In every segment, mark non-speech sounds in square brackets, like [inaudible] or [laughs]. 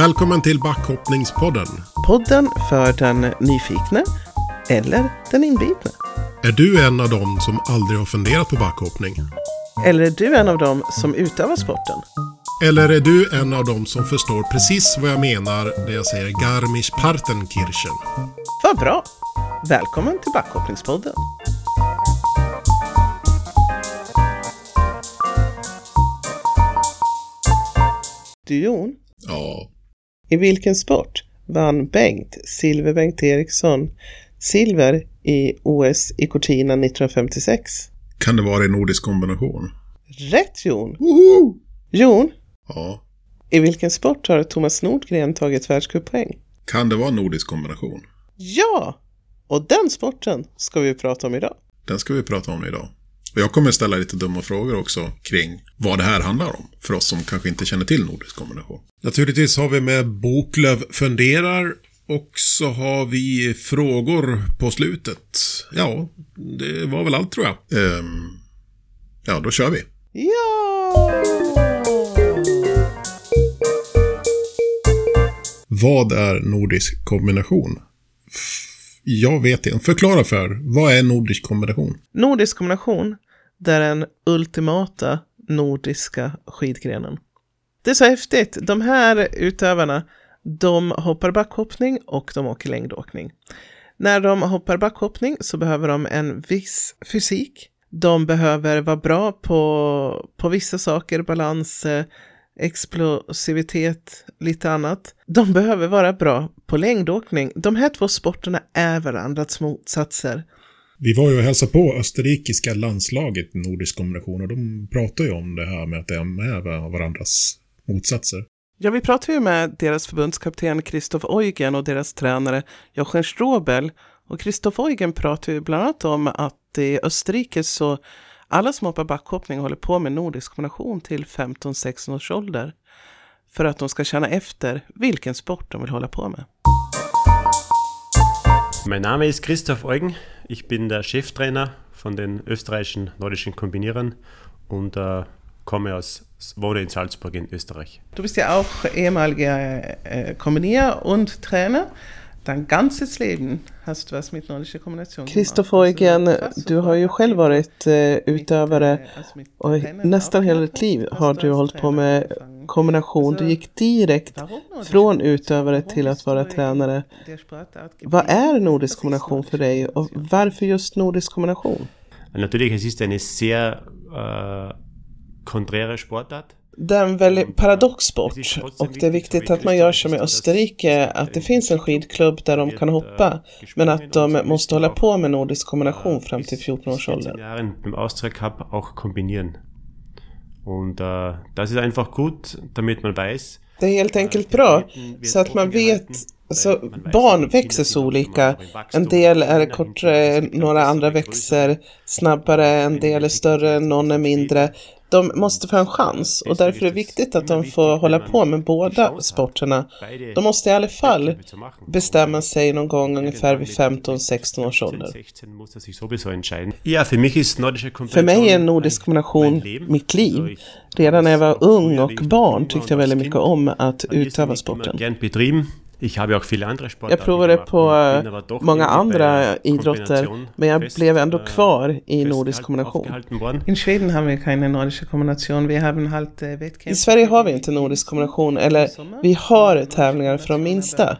Välkommen till Backhoppningspodden. Podden för den nyfikne eller den inbitne. Är du en av dem som aldrig har funderat på backhoppning? Eller är du en av dem som utövar sporten? Eller är du en av dem som förstår precis vad jag menar när jag säger Garmisch-Partenkirchen? Vad bra! Välkommen till Backhoppningspodden. Du Jon, Ja, i vilken sport vann Bengt Silver-Bengt Eriksson silver i OS i Cortina 1956? kan det vara i nordisk kombination? Rätt Jon! Woho! Jon, Ja, i vilken sport har Thomas Nordgren tagit världscuppoäng? kan det vara nordisk kombination? Ja! Och den sporten ska vi prata om idag. Den ska vi prata om idag. Och jag kommer ställa lite dumma frågor också kring vad det här handlar om. För oss som kanske inte känner till nordisk kombination. Naturligtvis har vi med Boklöv funderar. Och så har vi frågor på slutet. Ja, det var väl allt tror jag. Ehm, ja, då kör vi. Ja! Vad är nordisk kombination? Jag vet inte. Förklara för. Vad är nordisk kombination? Nordisk kombination, det är den ultimata nordiska skidgrenen. Det är så häftigt. De här utövarna, de hoppar backhoppning och de åker längdåkning. När de hoppar backhoppning så behöver de en viss fysik. De behöver vara bra på, på vissa saker, balans, eh, explosivitet, lite annat. De behöver vara bra på längdåkning. De här två sporterna är varandras motsatser. Vi var ju och hälsade på österrikiska landslaget nordisk kombination och de pratar ju om det här med att de är varandras motsatser. Ja, vi pratade ju med deras förbundskapten Christoph Eugen och deras tränare Jochen Strobel. Och Christoph Eugen pratade ju bland annat om att i Österrike så alla som hoppar backhoppning håller på med nordisk kombination till 15-16 års ålder. För att de ska känna efter vilken sport de vill hålla på med. Mein Name ist Christoph Eugen. Ich bin der Cheftrainer von den österreichischen nordischen Kombinierern und äh, komme aus, wohne in Salzburg in Österreich. Du bist ja auch ehemaliger äh, Kombinier und Trainer. Dein ganzes Leben hast du was mit nordischer Kombination Christopher Eugen, du har ju själv varit eh, utövare och nästan hela ditt liv har du hållit på med kombination. Du gick direkt från utövare till att vara tränare. Vad är nordisk kombination för dig och varför just nordisk kombination? Natürlich, es ist eine sehr äh, konträre Sportart. Det är en väldigt paradox sport och det är viktigt att man gör som i Österrike, att det finns en skidklubb där de kan hoppa, men att de måste hålla på med nordisk kombination fram till 14 års 14 ålder. Jahren beim Austria Cup auch kombinieren. Und äh, das ist einfach gut, damit man weiß, Det är helt enkelt bra, så att man vet Alltså, barn växer så olika. En del är kortare, några andra växer snabbare, en del är större, någon är mindre. De måste få en chans och därför är det viktigt att de får hålla på med båda sporterna. De måste i alla fall bestämma sig någon gång ungefär vid 15-16 års ålder. 16 muss er sich sowieso entscheiden. Ja, für mich ist nordische För mig är Kombination nordisk kombination mitt liv. Redan när jag var ung och barn tyckte jag väldigt mycket om att utöva sporten. Ich habe auch viele andere Sportarten Jag provade på doch många andra idrotter, men jag fest, blev ändå kvar i nordisk kombination. In Schweden haben wir keine nordische Kombination. Wir haben halt äh, Wettkämpfe. I Sverige har vi inte nordisk kombination, eller vi har tävlingar för de minsta.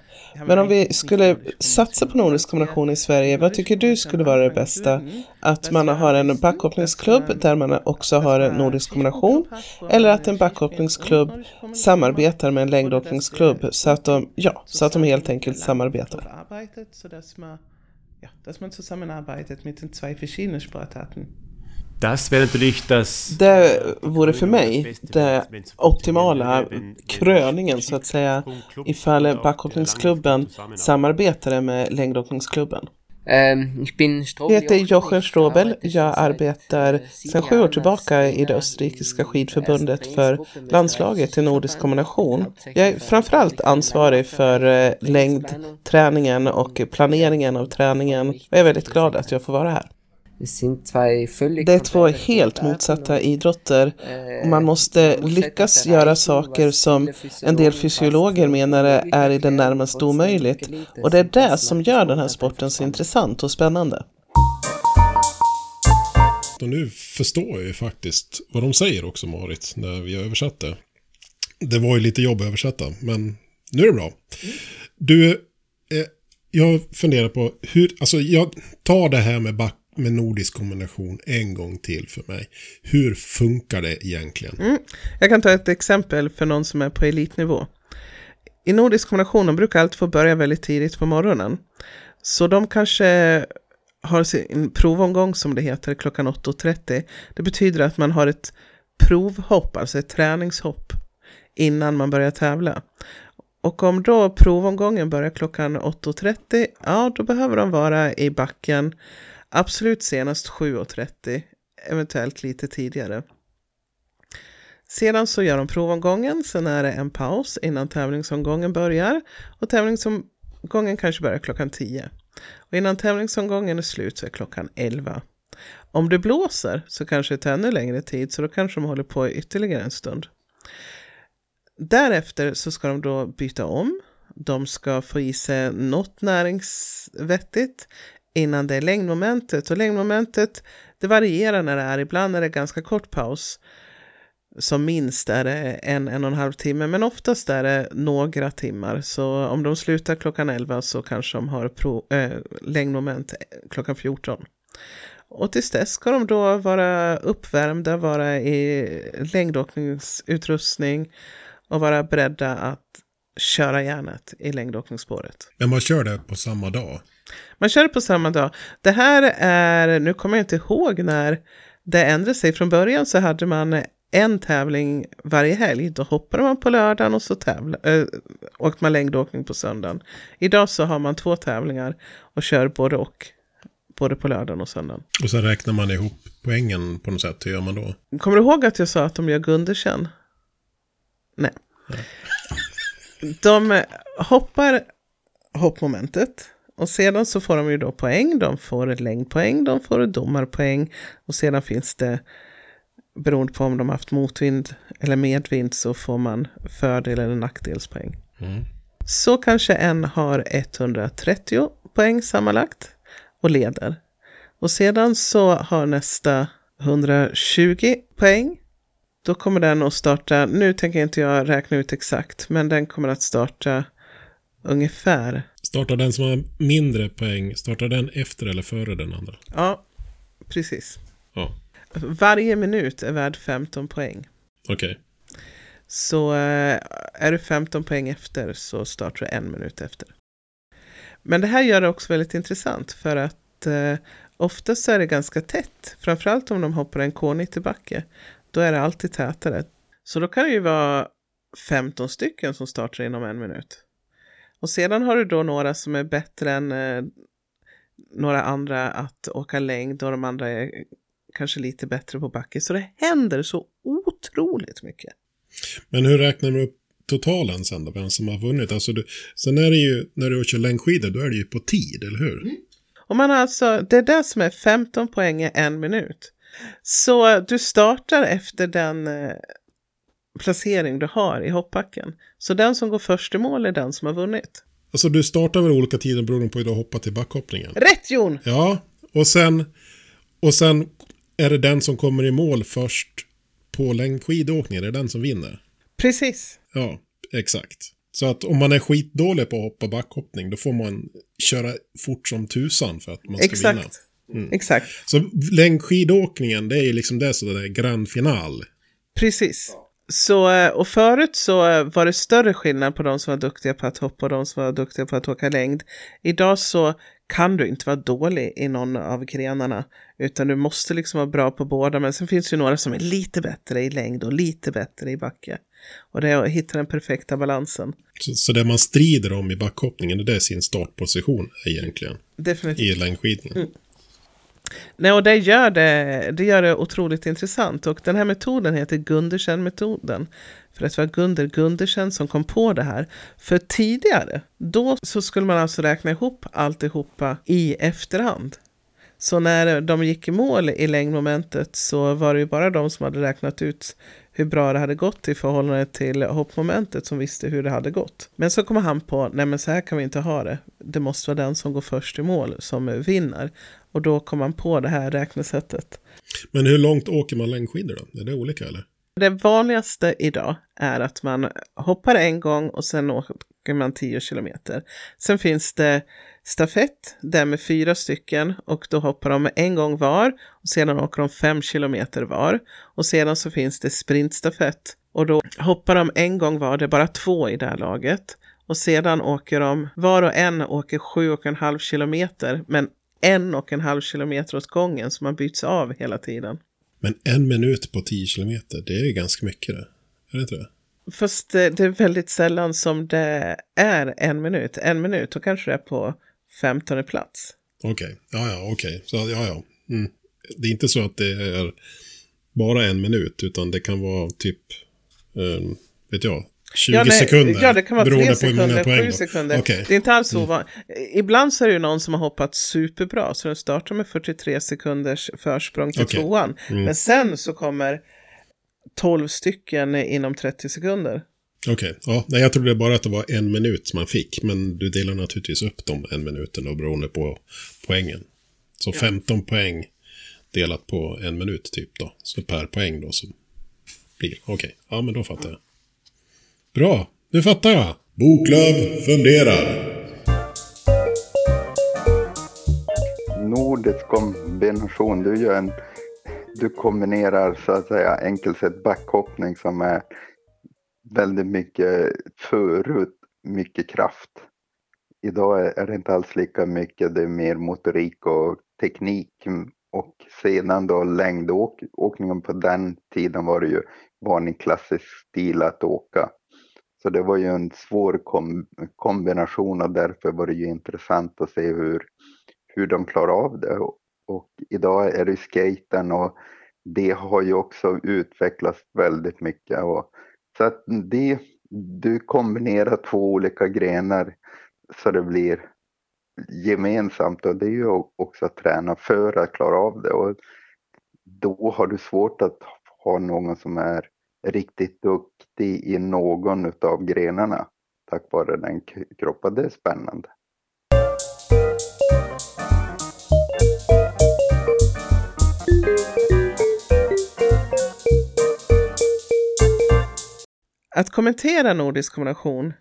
Men om vi skulle satsa på nordisk kombination i Sverige, vad tycker du skulle vara det bästa? Att man har en backhoppningsklubb där man också har en nordisk kombination, eller att en backhoppningsklubb samarbetar med en längdåkningsklubb så att de, ja, så att de helt enkelt samarbetar. Ja, dass man zusammenarbeitet mit den zwei verschiedenen Sportarten. Das wäre natürlich das... Det vore för mig det optimala kröningen så att säga ifall backhoppningsklubben samarbetade med längdåkningsklubben. Ich bin Jag heter Jochen Strobel. Jag arbetar sedan sju år tillbaka i det österrikiska skidförbundet för landslaget i nordisk kombination. Jag är framförallt ansvarig för eh, längdträningen och planeringen av träningen och jag är väldigt glad att jag får vara här. Det är två helt motsatta idrotter och man måste lyckas göra saker som en del fysiologer menar är i det närmaste omöjligt. Och det är det som gör den här sporten så intressant och spännande. Och nu förstår jag ju faktiskt vad de säger också Marit, när vi har översatt det. Det var ju lite jobb att översätta, men nu är det bra. Du, eh, jag funderar på hur, alltså jag tar det här med back med nordisk kombination en gång till för mig. Hur funkar det egentligen? Mm. Jag kan ta ett exempel för någon som är på elitnivå. I nordisk kombination de brukar alltid få börja väldigt tidigt på morgonen. Så de kanske har sin provomgång som det heter klockan 8.30. Det betyder att man har ett provhopp, alltså ett träningshopp innan man börjar tävla. Och om då provomgången börjar klockan 8.30, ja då behöver de vara i backen absolut senast 7.30, eventuellt lite tidigare. Sedan så gör de provomgången, sen är det en paus innan tävlingsomgången börjar och tävlingsomgången kanske börjar klockan 10. Och innan tävlingsomgången är slut så är klockan 11. Om det blåser så kanske det tar ännu längre tid så då kanske de håller på ytterligare en stund. Därefter så ska de då byta om. De ska få i sig något näringsvettigt innan det är längdmomentet. Och längdmomentet det varierar när det är. Ibland är det ganska kort paus. Som minst är det en, en och en halv timme, men oftast är det några timmar. Så om de slutar klockan 11 så kanske de har pro, äh, längdmoment klockan 14. Och tills dess ska de då vara uppvärmda, vara i längdåkningsutrustning och vara beredda att köra järnet i längdåkningsspåret. Men man kör det på samma dag? Man kör på samma dag. Det här är, nu kommer jag inte ihåg när det ändrade sig. Från början så hade man en tävling varje helg. Då hoppade man på lördagen och så tävla, äh, åkte man längdåkning på söndagen. Idag så har man två tävlingar och kör både och. Både på lördagen och söndagen. Och sen räknar man ihop poängen på något sätt. Hur gör man då? Kommer du ihåg att jag sa att de gör Gundersen? Nej. Nej. De hoppar hoppmomentet. Och sedan så får de ju då poäng. De får längdpoäng, de får domarpoäng. Och sedan finns det, beroende på om de haft motvind eller medvind, så får man fördel eller nackdelspoäng. Mm. Så kanske en har 130 poäng sammanlagt och leder. Och sedan så har nästa 120 poäng då kommer den att starta, nu tänker inte jag räkna ut exakt, men den kommer att starta ungefär. Startar den som har mindre poäng, startar den efter eller före den andra? Ja, precis. Ja. Varje minut är värd 15 poäng. Okej. Okay. Så eh, är du 15 poäng efter så startar du en minut efter. Men det här gör det också väldigt intressant för att eh, oftast är det ganska tätt. Framförallt om de hoppar en K90-backe då är det alltid tätare. Så då kan det ju vara 15 stycken som startar inom en minut. Och sedan har du då några som är bättre än eh, några andra att åka längd och de andra är kanske lite bättre på backe. Så det händer så otroligt mycket. Men hur räknar du upp totalen sen då, vem som har vunnit? Alltså du, sen är det ju, när du kör längdskidor, då är det ju på tid, eller hur? Mm. Och man har alltså, det är det som är 15 poäng i en minut. Så du startar efter den eh, placering du har i hoppbacken. Så den som går först i mål är den som har vunnit. Alltså du startar väl olika tider beroende på hur du hoppar till backhoppningen? Rätt Jon! Ja, och sen, och sen är det den som kommer i mål först på längdskidåkningen, är det den som vinner? Precis. Ja, exakt. Så att om man är skitdålig på att hoppa backhoppning, då får man köra fort som tusan för att man ska exakt. vinna. Mm. Exakt. Så längdskidåkningen, det är ju liksom det som är grand final. Precis. Så, eh, och förut så eh, var det större skillnad på de som var duktiga på att hoppa och de som var duktiga på att åka längd. Idag så kan du inte vara dålig i någon av grenarna, utan du måste liksom vara bra på båda. Men sen finns ju några som är lite bättre i längd och lite bättre i backe. Och det är att hitta den perfekta balansen. Så, så det man strider om i backhoppningen, det är sin startposition egentligen? Definitivt. I längdskidningen? Mm. Nej, och det gör det, det gör det otroligt intressant. Och den här metoden heter Gundersen-metoden. För att det var Gunder Gundersen som kom på det här. För tidigare, då så skulle man alltså räkna ihop alltihopa i efterhand. Så när de gick i mål i längdmomentet så var det ju bara de som hade räknat ut hur bra det hade gått i förhållande till hoppmomentet som visste hur det hade gått. Men så kommer han på, nej men så här kan vi inte ha det. Det måste vara den som går först i mål som vinner. Och då kom han på det här räknesättet. Men hur långt åker man längdskidor då? Är det olika eller? Det vanligaste idag är att man hoppar en gång och sen åker man 10 kilometer. Sen finns det stafett, där med fyra stycken och då hoppar de en gång var och sedan åker de fem kilometer var. Och sedan så finns det sprintstafett och då hoppar de en gång var, det är bara två i det här laget. Och sedan åker de, var och en åker sju och en halv kilometer, men en och en halv kilometer åt gången så man byts av hela tiden. Men en minut på 10 kilometer, det är ju ganska mycket det. Är det inte det? Fast det, det är väldigt sällan som det är en minut. En minut, då kanske det är på 15 plats. Okej, okay. ja ja, okej. Okay. Så ja ja. Mm. Det är inte så att det är bara en minut, utan det kan vara typ, um, vet jag, 20 ja, nej, sekunder. Ja, det kan vara 3 sekunder, 7 sekunder. Okay. Det är inte alls ovanligt. Mm. Ibland så är det ju någon som har hoppat superbra, så den startar med 43 sekunders försprång till okay. tvåan. Mm. Men sen så kommer 12 stycken inom 30 sekunder. Okej, okay. ja, jag trodde bara att det var en minut man fick, men du delar naturligtvis upp de en minuten då beroende på poängen. Så 15 poäng delat på en minut typ då, så per poäng då som blir. Okej, okay. ja men då fattar jag. Bra, nu fattar jag. Boklöv funderar. Nordisk kombination, du gör en... Du kombinerar så att säga enkelt sett backhoppning som är väldigt mycket förut, mycket kraft. Idag är det inte alls lika mycket, det är mer motorik och teknik. Och sedan då längdåkningen på den tiden var det ju vanlig klassisk stil att åka. Så det var ju en svår kom kombination och därför var det ju intressant att se hur, hur de klarar av det. Och, och idag är det skaten och det har ju också utvecklats väldigt mycket. Och, så att det, du kombinerar två olika grenar så det blir gemensamt och det är ju också att träna för att klara av det. Och då har du svårt att ha någon som är riktigt duktig i någon av grenarna tack vare den kroppen. Det är spännande. Att kommentera nordisk kombination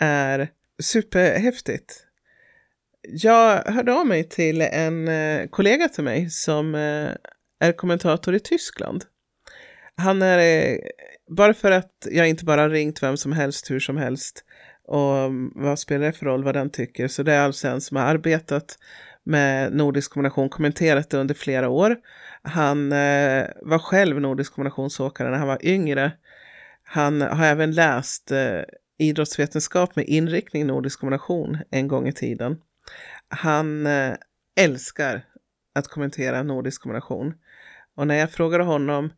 är superhäftigt. Jag hörde av mig till en eh, kollega till mig som eh, är kommentator i Tyskland. Han är, eh, bara för att jag inte bara ringt vem som helst hur som helst och mm, vad spelar det för roll vad den tycker, så det är alltså en som har arbetat med nordisk kombination, kommenterat det under flera år. Han eh, var själv nordisk kombinationsåkare när han var yngre han har även läst eh, idrottsvetenskap med inriktning nordisk kombination en gång i tiden. Han eh, älskar att kommentera nordisk kombination. Och när jag frågade honom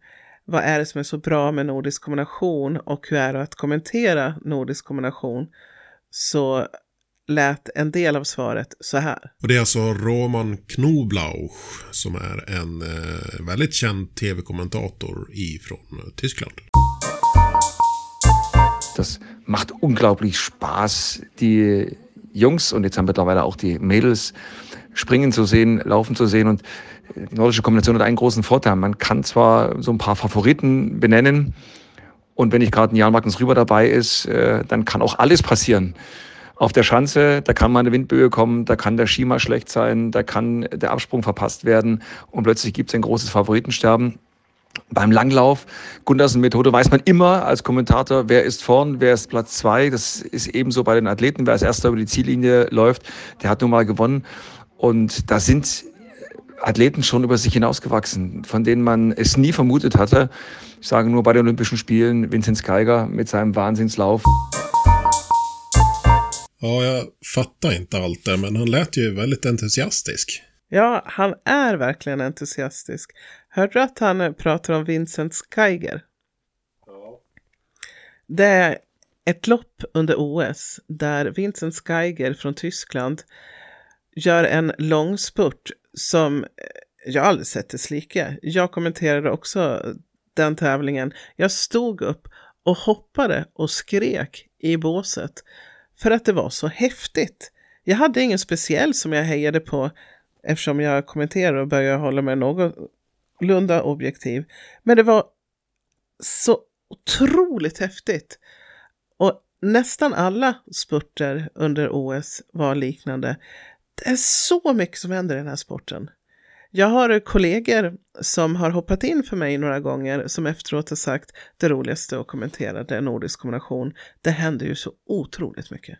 vad är det som är så bra med nordisk kombination och hur är det att kommentera nordisk kombination så lät en del av svaret så här. Och det är alltså Roman Knoblauch som är en eh, väldigt känd tv-kommentator ifrån Tyskland. Das macht unglaublich Spaß, die Jungs und jetzt haben mittlerweile auch die Mädels springen zu sehen, laufen zu sehen. Und die nordische Kombination hat einen großen Vorteil. Man kann zwar so ein paar Favoriten benennen und wenn nicht gerade ein Jan Magnus Rüber dabei ist, äh, dann kann auch alles passieren. Auf der Schanze, da kann mal eine Windböe kommen, da kann der mal schlecht sein, da kann der Absprung verpasst werden und plötzlich gibt es ein großes Favoritensterben. Beim Langlauf, Gundersen-Methode, weiß man immer als Kommentator, wer ist vorn, wer ist Platz zwei. Das ist ebenso bei den Athleten. Wer als erster über die Ziellinie läuft, der hat nun mal gewonnen. Und da sind Athleten schon über sich hinausgewachsen, von denen man es nie vermutet hatte. Ich sage nur bei den Olympischen Spielen Vinzenz Geiger mit seinem Wahnsinnslauf. Ja, jag fattar inte allt där, men han lät ju väldigt entusiastisk. Ja, han är verkligen entusiastisk. Hörde du att han pratar om Vincent Geiger? Ja. Det är ett lopp under OS där Vincent Geiger från Tyskland gör en lång spurt som eh, jag aldrig sett dess like. Jag kommenterade också den tävlingen. Jag stod upp och hoppade och skrek i båset för att det var så häftigt. Jag hade ingen speciell som jag hejade på eftersom jag kommenterar och börjar hålla mig någorlunda objektiv. Men det var så otroligt häftigt. Och nästan alla spurter under OS var liknande. Det är så mycket som händer i den här sporten. Jag har kollegor som har hoppat in för mig några gånger som efteråt har sagt det roligaste att kommentera det är nordisk kombination. Det händer ju så otroligt mycket.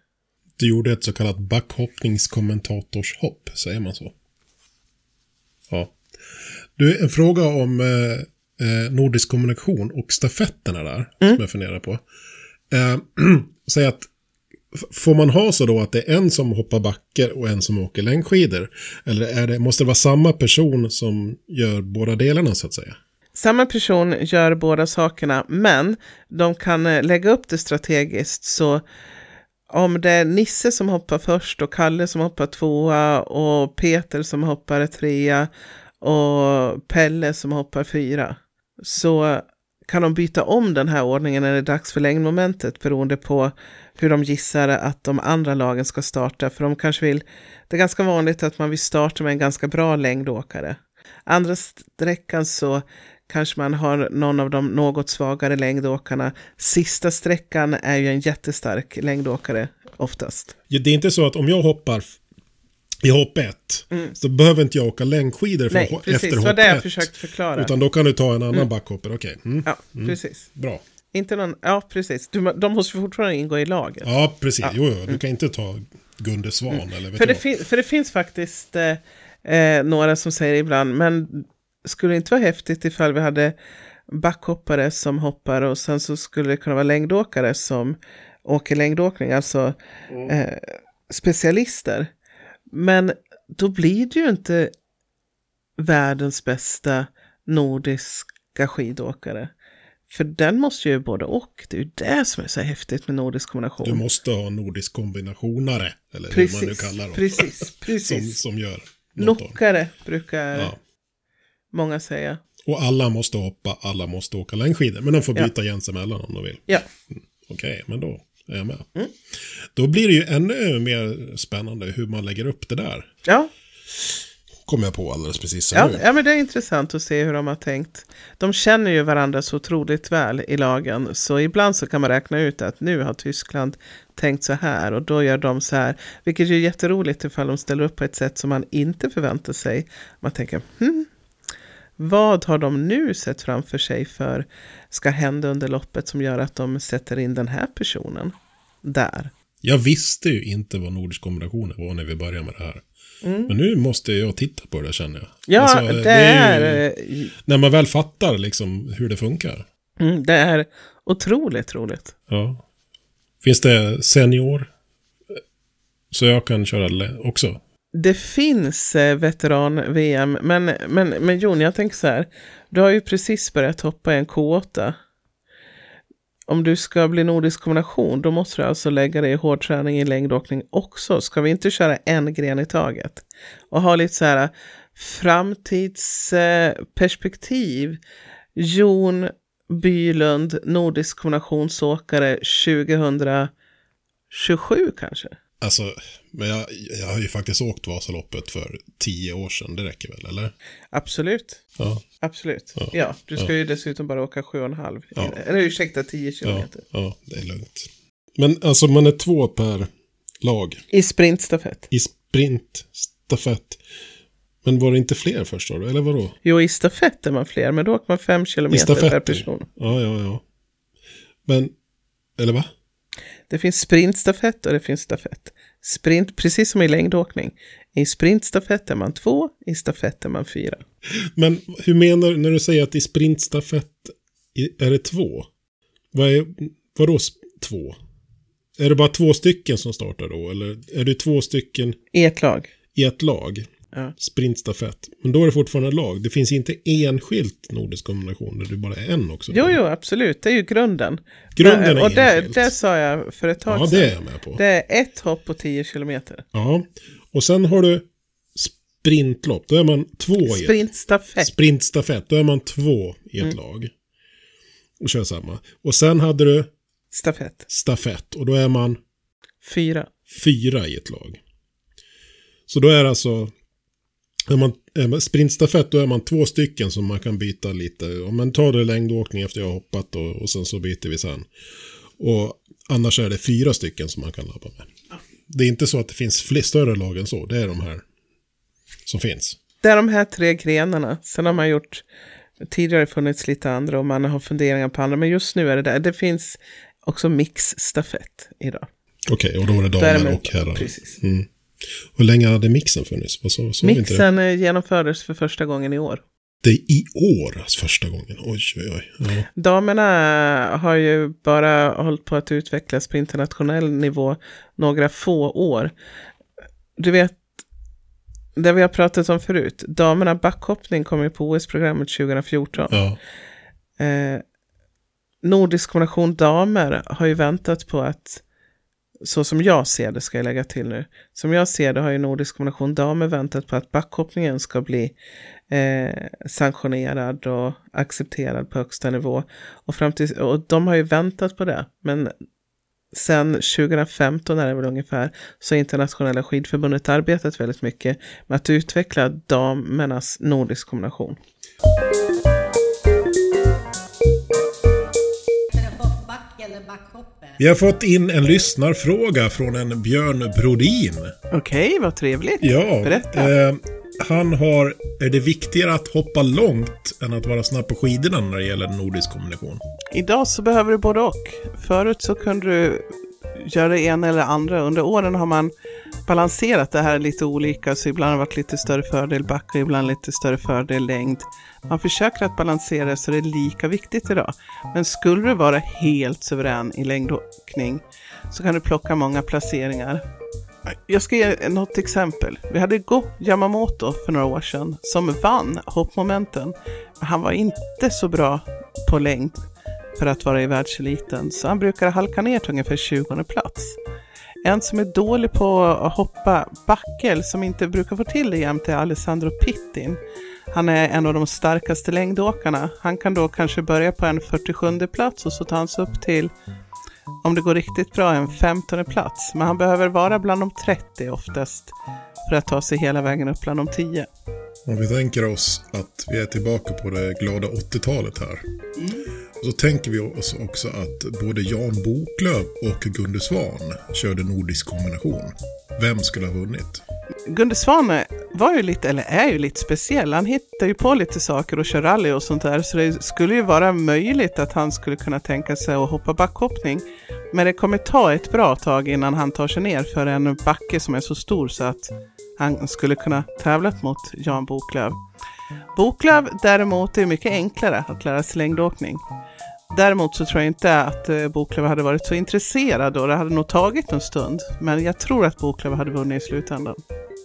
Du gjorde ett så kallat backhoppningskommentatorshopp, säger man så? Ja. Du, en fråga om eh, eh nordisk kommunikation och stafetterna där, mm. som jag funderar på. Eh, [clears throat] säg att Får man ha så då att det är en som hoppar backer och en som åker längdskidor? Eller är det, måste det vara samma person som gör båda delarna så att säga? Samma person gör båda sakerna, men de kan eh, lägga upp det strategiskt så om det är Nisse som hoppar först och Kalle som hoppar tvåa och Peter som hoppar trea och Pelle som hoppar fyra så kan de byta om den här ordningen när det är dags för längdmomentet beroende på hur de gissar att de andra lagen ska starta. För de kanske vill, det är ganska vanligt att man vill starta med en ganska bra längdåkare. Andra sträckan så kanske man har någon av de något svagare längdåkarna. Sista sträckan är ju en jättestark längdåkare oftast. Ja, det är inte så att om jag hoppar i hopp 1 mm. så behöver inte jag åka längdskidor för Nej, precis, efter hopp 1. det var det jag försökte förklara. Utan då kan du ta en annan mm. backhoppare, okej. Okay. Mm. Ja, mm. precis. Bra. Inte någon, ja precis. Du, de måste fortfarande ingå i laget. Ja, precis. Ja. Jo, jo, du mm. kan inte ta Gunde Svan mm. eller vet för, det fin, för det finns faktiskt eh, eh, några som säger ibland, men skulle det inte vara häftigt ifall vi hade backhoppare som hoppar och sen så skulle det kunna vara längdåkare som åker längdåkning, alltså eh, specialister. Men då blir det ju inte världens bästa nordiska skidåkare. För den måste ju både och. Det är ju det som är så häftigt med nordisk kombination. Du måste ha nordisk kombinationare. Eller precis, hur man nu kallar dem. Precis, [laughs] precis. som, som gör Nockare brukar ja. många säga. Och alla måste hoppa, alla måste åka längdskidor. Men de får byta ja. emellan om de vill. Ja. Mm, Okej, okay, men då är jag med. Mm. Då blir det ju ännu mer spännande hur man lägger upp det där. Ja. Kommer jag på alldeles precis ja, nu. Ja, men det är intressant att se hur de har tänkt. De känner ju varandra så otroligt väl i lagen. Så ibland så kan man räkna ut att nu har Tyskland tänkt så här och då gör de så här. Vilket är jätteroligt ifall de ställer upp på ett sätt som man inte förväntar sig. Man tänker, hmm, vad har de nu sett framför sig för ska hända under loppet som gör att de sätter in den här personen där? Jag visste ju inte vad nordisk kombination var när vi började med det här. Mm. Men nu måste jag titta på det känner jag. Ja, alltså, det, det, är... är när man väl fattar liksom hur det funkar. Mm, det är otroligt roligt. Ja. Finns det senior? Så jag kan köra också? Det finns eh, veteran-VM, men, men, men Jon, jag tänker så här. Du har ju precis börjat hoppa i en K8 om du ska bli nordisk kombination, då måste du alltså lägga dig i hårdträning i längdåkning också. Ska vi inte köra en gren i taget? Och ha lite så här eh, framtidsperspektiv. Jon Bylund, nordisk kombinationsåkare 2027 kanske? Alltså, men jag, jag har ju faktiskt åkt Vasaloppet för tio år sedan, det räcker väl, eller? Absolut. Ja. Absolut. Ja, ja du ska ja. ju dessutom bara åka sju och en halv. Ja. Eller ursäkta, tio kilometer. Ja, det är lugnt. Men alltså man är två per lag. I sprintstafett. I sprintstafett. Men var det inte fler först då? Eller vadå? Jo, i stafett är man fler, men då åker man fem kilometer per person. Ja, ja, ja. Men, eller va? Det finns sprintstafett och det finns stafett. Sprint, precis som i längdåkning. I sprintstafett är man två, i stafett är man fyra. Men hur menar du när du säger att i sprintstafett är det två? Vad är, vadå två? Är det bara två stycken som startar då? Eller är det två stycken? I ett lag. I ett lag? Ja. Sprintstafett. Men då är det fortfarande lag. Det finns inte enskilt nordisk kombination där det bara är en också. Jo, jo, absolut. Det är ju grunden. Grunden är Och det, det sa jag för ett tag sedan. Ja, det är jag med på. Det är ett hopp på 10 kilometer. Ja, och sen har du sprintlopp, då är man två i ett Sprintstafett. Sprintstafett, då är man två i ett Mm. lag. Och kör samma. Och sen hade du Stafett. stafett och då är man Fyra. fyra i ett lag. Så då är det alltså, är man, är man sprintstafett då är man två stycken som man kan byta lite. Om man tar det längdåkning efter jag har hoppat och, och sen så byter vi sen. Och annars är det fyra stycken som man kan labba med. Det är inte så att det finns fler större lag än så, det är de här som finns. Det är de här tre grenarna. Sen har man gjort, tidigare funnits lite andra och man har funderingar på andra. Men just nu är det där. Det finns också mixstafett idag. Okej, och då är det damer Därmed- och herrar. Precis. Mm. Hur länge hade mixen funnits? Sa, sa vi inte det? Mixen eh, genomfördes för första gången i år. Det är i år, alltså första gången. Oj, oj, oj. Ja. Damerna har ju bara hållit på att utvecklas på internationell nivå några få år. Du vet, det vi har pratat om förut, damerna backhoppning kommer ju på OS-programmet 2014. ja. Eh, Nordisk kombination damer har ju väntat på att, så som jag ser det ska jag lägga till nu, som jag ser det har ju Nordisk kombination damer väntat på att backhoppningen ska bli eh, sanktionerad och accepterad på högsta nivå. Och, fram till, och de har ju väntat på det, men sen 2015 är det väl ungefär, så har internationella skidförbundet arbetat väldigt mycket med att utveckla damernas nordisk kombination. Vi har fått in en lyssnarfråga från en Björn Brodin. Okej, vad trevligt. Ja, Berätta. eh, han har... Är det viktigare att hoppa långt än att vara snabb på skidorna när det gäller nordisk kombination? Idag så behöver du både och. Förut så kunde du göra det ena eller andra. Under åren har man balanserat det här lite olika, så ibland har det varit lite större fördel back och ibland lite större fördel längd. Man försöker att balansera så det är lika viktigt idag. Men skulle du vara helt suverän i längdåkning så kan du plocka många placeringar. Jag ska ge något exempel. Vi hade Go Yamamoto för några år sedan som vann hoppmomenten. Men han var inte så bra på längd för att vara i världseliten, så han brukar halka ner till ungefär 20 plats. En som är dålig på att hoppa backel, som inte brukar få till det jämt, är Alessandro Pittin. Han är en av de starkaste längdåkarna. Han kan då kanske börja på en 47 plats och så tar han sig upp till, om det går riktigt bra, en 15 plats. Men han behöver vara bland de 30 oftast för att ta sig hela vägen upp bland de 10. Om vi tänker oss att vi är tillbaka på det glada 80-talet här. Och så tänker vi oss också att både Jan Boklöv och Gunde Svan körde nordisk kombination. Vem skulle ha vunnit? Gunde Svan var ju lite, eller är ju lite speciell. Han hittar ju på lite saker och kör rally och sånt där. Så det skulle ju vara möjligt att han skulle kunna tänka sig att hoppa backhoppning. Men det kommer ta ett bra tag innan han tar sig ner för en backe som är så stor så att han skulle kunna tävlat mot Jan Boklöv. Boklöv däremot är mycket enklare att lära sig längdåkning. Däremot så tror jag inte att eh, Boklöv hade varit så intresserad och det hade nog tagit en stund. Men jag tror att Boklöv hade vunnit i slutändan.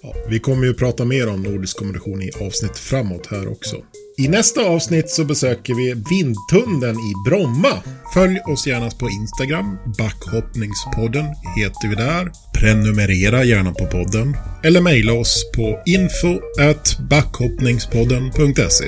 Ja, vi kommer ju prata mer om nordisk kombination i avsnitt framåt här också. I nästa avsnitt så besöker vi Vindtunneln i Bromma. Följ oss gärna på Instagram. Backhoppningspodden heter vi där. Prenumerera gärna på podden. Eller mejla oss på info at backhoppningspodden.se.